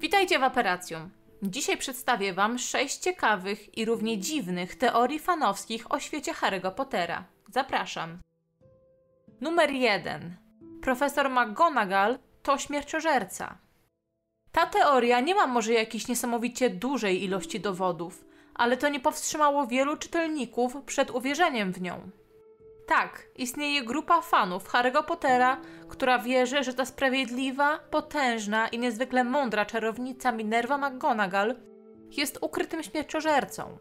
Witajcie w Operacjum. Dzisiaj przedstawię Wam sześć ciekawych i równie dziwnych teorii fanowskich o świecie Harry'ego Pottera. Zapraszam. Numer 1. Profesor McGonagall to śmierciożerca. Ta teoria nie ma może jakiejś niesamowicie dużej ilości dowodów, ale to nie powstrzymało wielu czytelników przed uwierzeniem w nią. Tak, istnieje grupa fanów Harry'ego Pottera, która wierzy, że ta sprawiedliwa, potężna i niezwykle mądra czarownica Minerva McGonagall jest ukrytym śmierciożercą.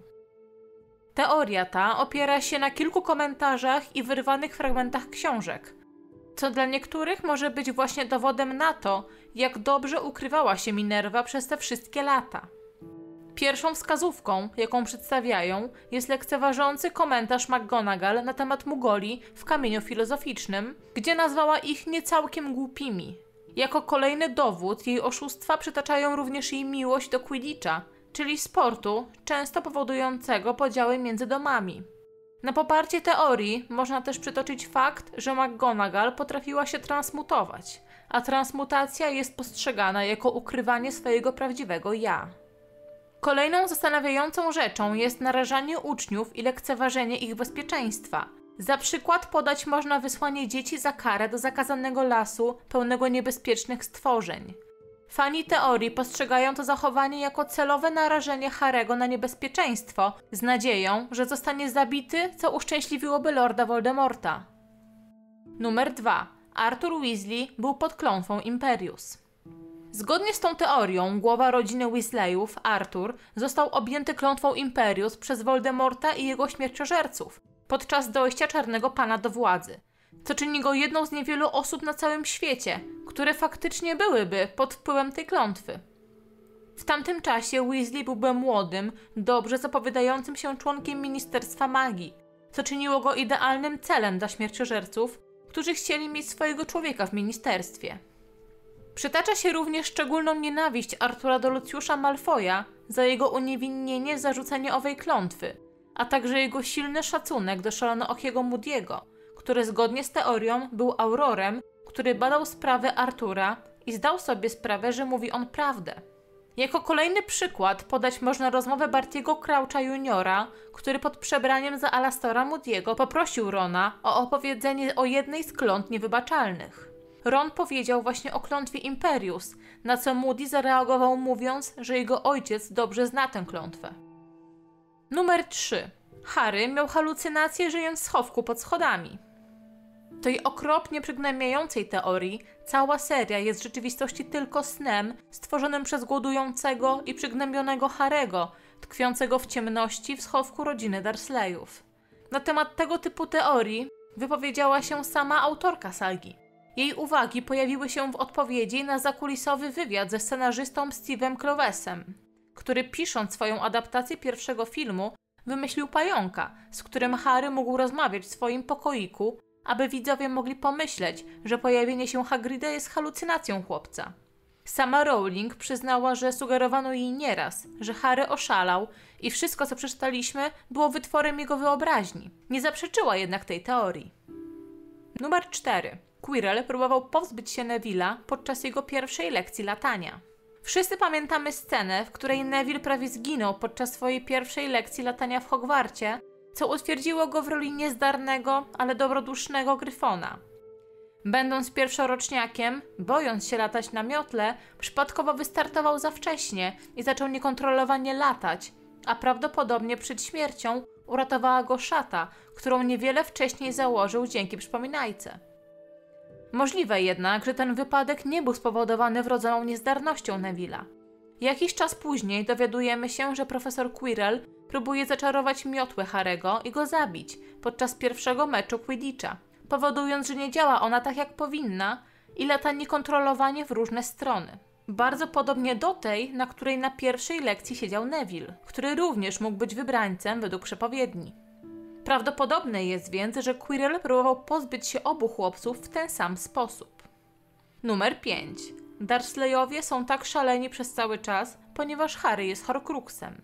Teoria ta opiera się na kilku komentarzach i wyrwanych fragmentach książek, co dla niektórych może być właśnie dowodem na to, jak dobrze ukrywała się Minerva przez te wszystkie lata. Pierwszą wskazówką, jaką przedstawiają, jest lekceważący komentarz McGonagall na temat Mugoli w kamieniu filozoficznym, gdzie nazwała ich niecałkiem głupimi. Jako kolejny dowód jej oszustwa przytaczają również jej miłość do Quidditcha, czyli sportu często powodującego podziały między domami. Na poparcie teorii można też przytoczyć fakt, że McGonagall potrafiła się transmutować, a transmutacja jest postrzegana jako ukrywanie swojego prawdziwego ja. Kolejną zastanawiającą rzeczą jest narażanie uczniów i lekceważenie ich bezpieczeństwa. Za przykład podać można wysłanie dzieci za karę do zakazanego lasu pełnego niebezpiecznych stworzeń. Fani teorii postrzegają to zachowanie jako celowe narażenie Harego na niebezpieczeństwo, z nadzieją, że zostanie zabity, co uszczęśliwiłoby Lorda Voldemorta. Numer 2. Arthur Weasley był pod klątwą Imperius. Zgodnie z tą teorią, głowa rodziny Weasleyów, Arthur, został objęty klątwą Imperius przez Voldemorta i jego śmierciożerców podczas dojścia Czarnego Pana do władzy, co czyni go jedną z niewielu osób na całym świecie, które faktycznie byłyby pod wpływem tej klątwy. W tamtym czasie Weasley byłby młodym, dobrze zapowiadającym się członkiem Ministerstwa Magii, co czyniło go idealnym celem dla śmierciożerców, którzy chcieli mieć swojego człowieka w ministerstwie. Przytacza się również szczególną nienawiść Artura do Lucjusza Malfoja za jego uniewinnienie w zarzuceniu owej klątwy, a także jego silny szacunek do szalonookiego Moody'ego, który zgodnie z teorią był aurorem, który badał sprawy Artura i zdał sobie sprawę, że mówi on prawdę. Jako kolejny przykład podać można rozmowę Bartiego Croucha Juniora, który pod przebraniem za Alastora Moody'ego poprosił Rona o opowiedzenie o jednej z kląt niewybaczalnych. Ron powiedział właśnie o klątwie Imperius, na co Moody zareagował mówiąc, że jego ojciec dobrze zna tę klątwę. Numer 3. Harry miał halucynacje żyjąc w schowku pod schodami. Tej okropnie przygnębiającej teorii cała seria jest w rzeczywistości tylko snem stworzonym przez głodującego i przygnębionego Harego, tkwiącego w ciemności w schowku rodziny Dursleyów. Na temat tego typu teorii wypowiedziała się sama autorka sagi. Jej uwagi pojawiły się w odpowiedzi na zakulisowy wywiad ze scenarzystą Steve'em Clovesem, który pisząc swoją adaptację pierwszego filmu, wymyślił pająka, z którym Harry mógł rozmawiać w swoim pokoiku, aby widzowie mogli pomyśleć, że pojawienie się Hagrida jest halucynacją chłopca. Sama Rowling przyznała, że sugerowano jej nieraz, że Harry oszalał i wszystko, co przeczytaliśmy, było wytworem jego wyobraźni. Nie zaprzeczyła jednak tej teorii. Numer 4. Quirrell próbował pozbyć się Neville'a podczas jego pierwszej lekcji latania. Wszyscy pamiętamy scenę, w której Neville prawie zginął podczas swojej pierwszej lekcji latania w Hogwarcie, co utwierdziło go w roli niezdarnego, ale dobrodusznego gryfona. Będąc pierwszoroczniakiem, bojąc się latać na miotle, przypadkowo wystartował za wcześnie i zaczął niekontrolowanie latać, a prawdopodobnie przed śmiercią uratowała go szata, którą niewiele wcześniej założył dzięki przypominajce. Możliwe jednak, że ten wypadek nie był spowodowany wrodzoną niezdarnością Neville'a. Jakiś czas później dowiadujemy się, że profesor Quirrell próbuje zaczarować miotłę Harego i go zabić podczas pierwszego meczu Quidditcha, powodując, że nie działa ona tak jak powinna i lata niekontrolowanie w różne strony. Bardzo podobnie do tej, na której na pierwszej lekcji siedział Neville, który również mógł być wybrańcem według przepowiedni. Prawdopodobne jest więc, że Quirrell próbował pozbyć się obu chłopców w ten sam sposób. Numer 5. Dursleyowie są tak szaleni przez cały czas, ponieważ Harry jest Horcruxem.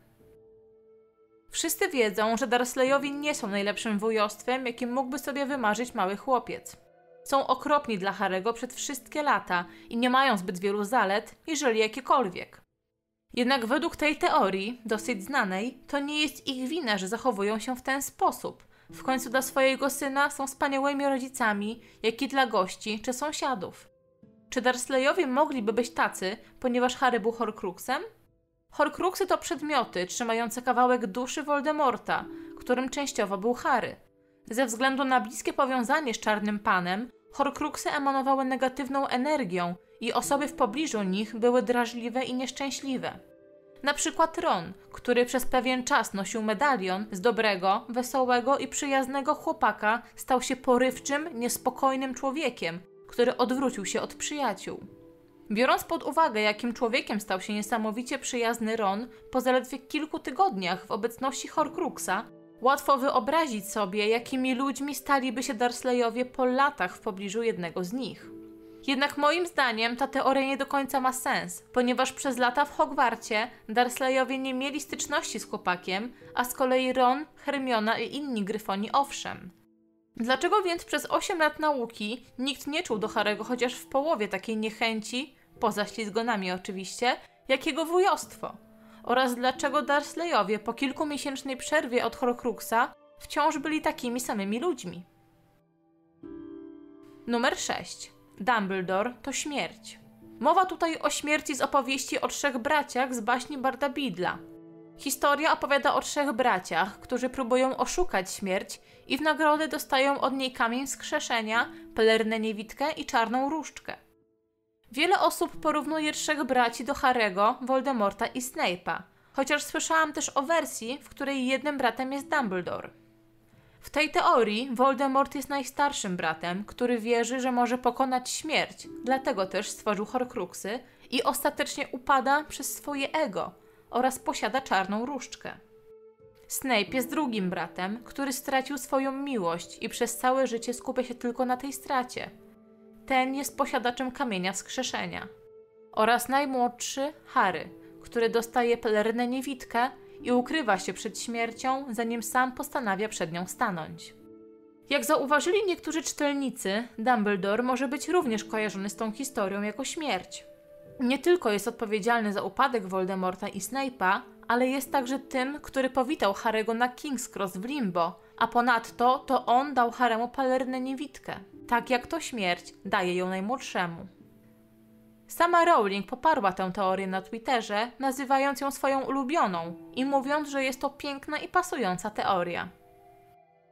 Wszyscy wiedzą, że Dursleyowie nie są najlepszym wujostwem, jakim mógłby sobie wymarzyć mały chłopiec. Są okropni dla Harego przez wszystkie lata i nie mają zbyt wielu zalet, jeżeli jakiekolwiek. Jednak według tej teorii, dosyć znanej, to nie jest ich wina, że zachowują się w ten sposób. W końcu dla swojego syna są wspaniałymi rodzicami, jak i dla gości czy sąsiadów. Czy Dursleyowie mogliby być tacy, ponieważ Harry był Horcruxem? Horcruxy to przedmioty trzymające kawałek duszy Voldemorta, którym częściowo był Harry. Ze względu na bliskie powiązanie z Czarnym Panem, Horcruxy emanowały negatywną energią i osoby w pobliżu nich były drażliwe i nieszczęśliwe. Na przykład Ron, który przez pewien czas nosił medalion, z dobrego, wesołego i przyjaznego chłopaka stał się porywczym, niespokojnym człowiekiem, który odwrócił się od przyjaciół. Biorąc pod uwagę, jakim człowiekiem stał się niesamowicie przyjazny Ron po zaledwie kilku tygodniach w obecności Horcruxa, łatwo wyobrazić sobie, jakimi ludźmi staliby się Dursleyowie po latach w pobliżu jednego z nich. Jednak moim zdaniem ta teoria nie do końca ma sens, ponieważ przez lata w Hogwarcie Dursleyowie nie mieli styczności z chłopakiem, a z kolei Ron, Hermiona i inni Gryfoni owszem. Dlaczego więc przez 8 lat nauki nikt nie czuł do Harego chociaż w połowie takiej niechęci, poza ślizgonami oczywiście, jakiego wujostwo? Oraz dlaczego Dursleyowie po kilkumiesięcznej przerwie od Horcruxa wciąż byli takimi samymi ludźmi? Numer 6. Dumbledore to śmierć. Mowa tutaj o śmierci z opowieści o trzech braciach z baśni Barda Bidla. Historia opowiada o trzech braciach, którzy próbują oszukać śmierć i w nagrodę dostają od niej kamień skrzeszenia, pelerynę niewidkę i czarną różdżkę. Wiele osób porównuje trzech braci do Harego, Voldemorta i Snape'a, chociaż słyszałam też o wersji, w której jednym bratem jest Dumbledore. W tej teorii Voldemort jest najstarszym bratem, który wierzy, że może pokonać śmierć, dlatego też stworzył Horcruxy i ostatecznie upada przez swoje ego oraz posiada czarną różdżkę. Snape jest drugim bratem, który stracił swoją miłość i przez całe życie skupia się tylko na tej stracie. Ten jest posiadaczem kamienia wskrzeszenia. Oraz najmłodszy Harry, który dostaje pelerynę niewidkę i ukrywa się przed śmiercią, zanim sam postanawia przed nią stanąć. Jak zauważyli niektórzy czytelnicy, Dumbledore może być również kojarzony z tą historią jako śmierć. Nie tylko jest odpowiedzialny za upadek Voldemorta i Snape'a, ale jest także tym, który powitał Harego na King's Cross w Limbo, a ponadto to on dał Haremu pelerynę niewidkę, tak jak to śmierć daje ją najmłodszemu. Sama Rowling poparła tę teorię na Twitterze, nazywając ją swoją ulubioną i mówiąc, że jest to piękna i pasująca teoria.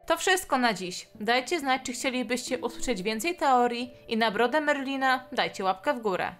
To wszystko na dziś. Dajcie znać, czy chcielibyście usłyszeć więcej teorii i na brodę Merlina dajcie łapkę w górę.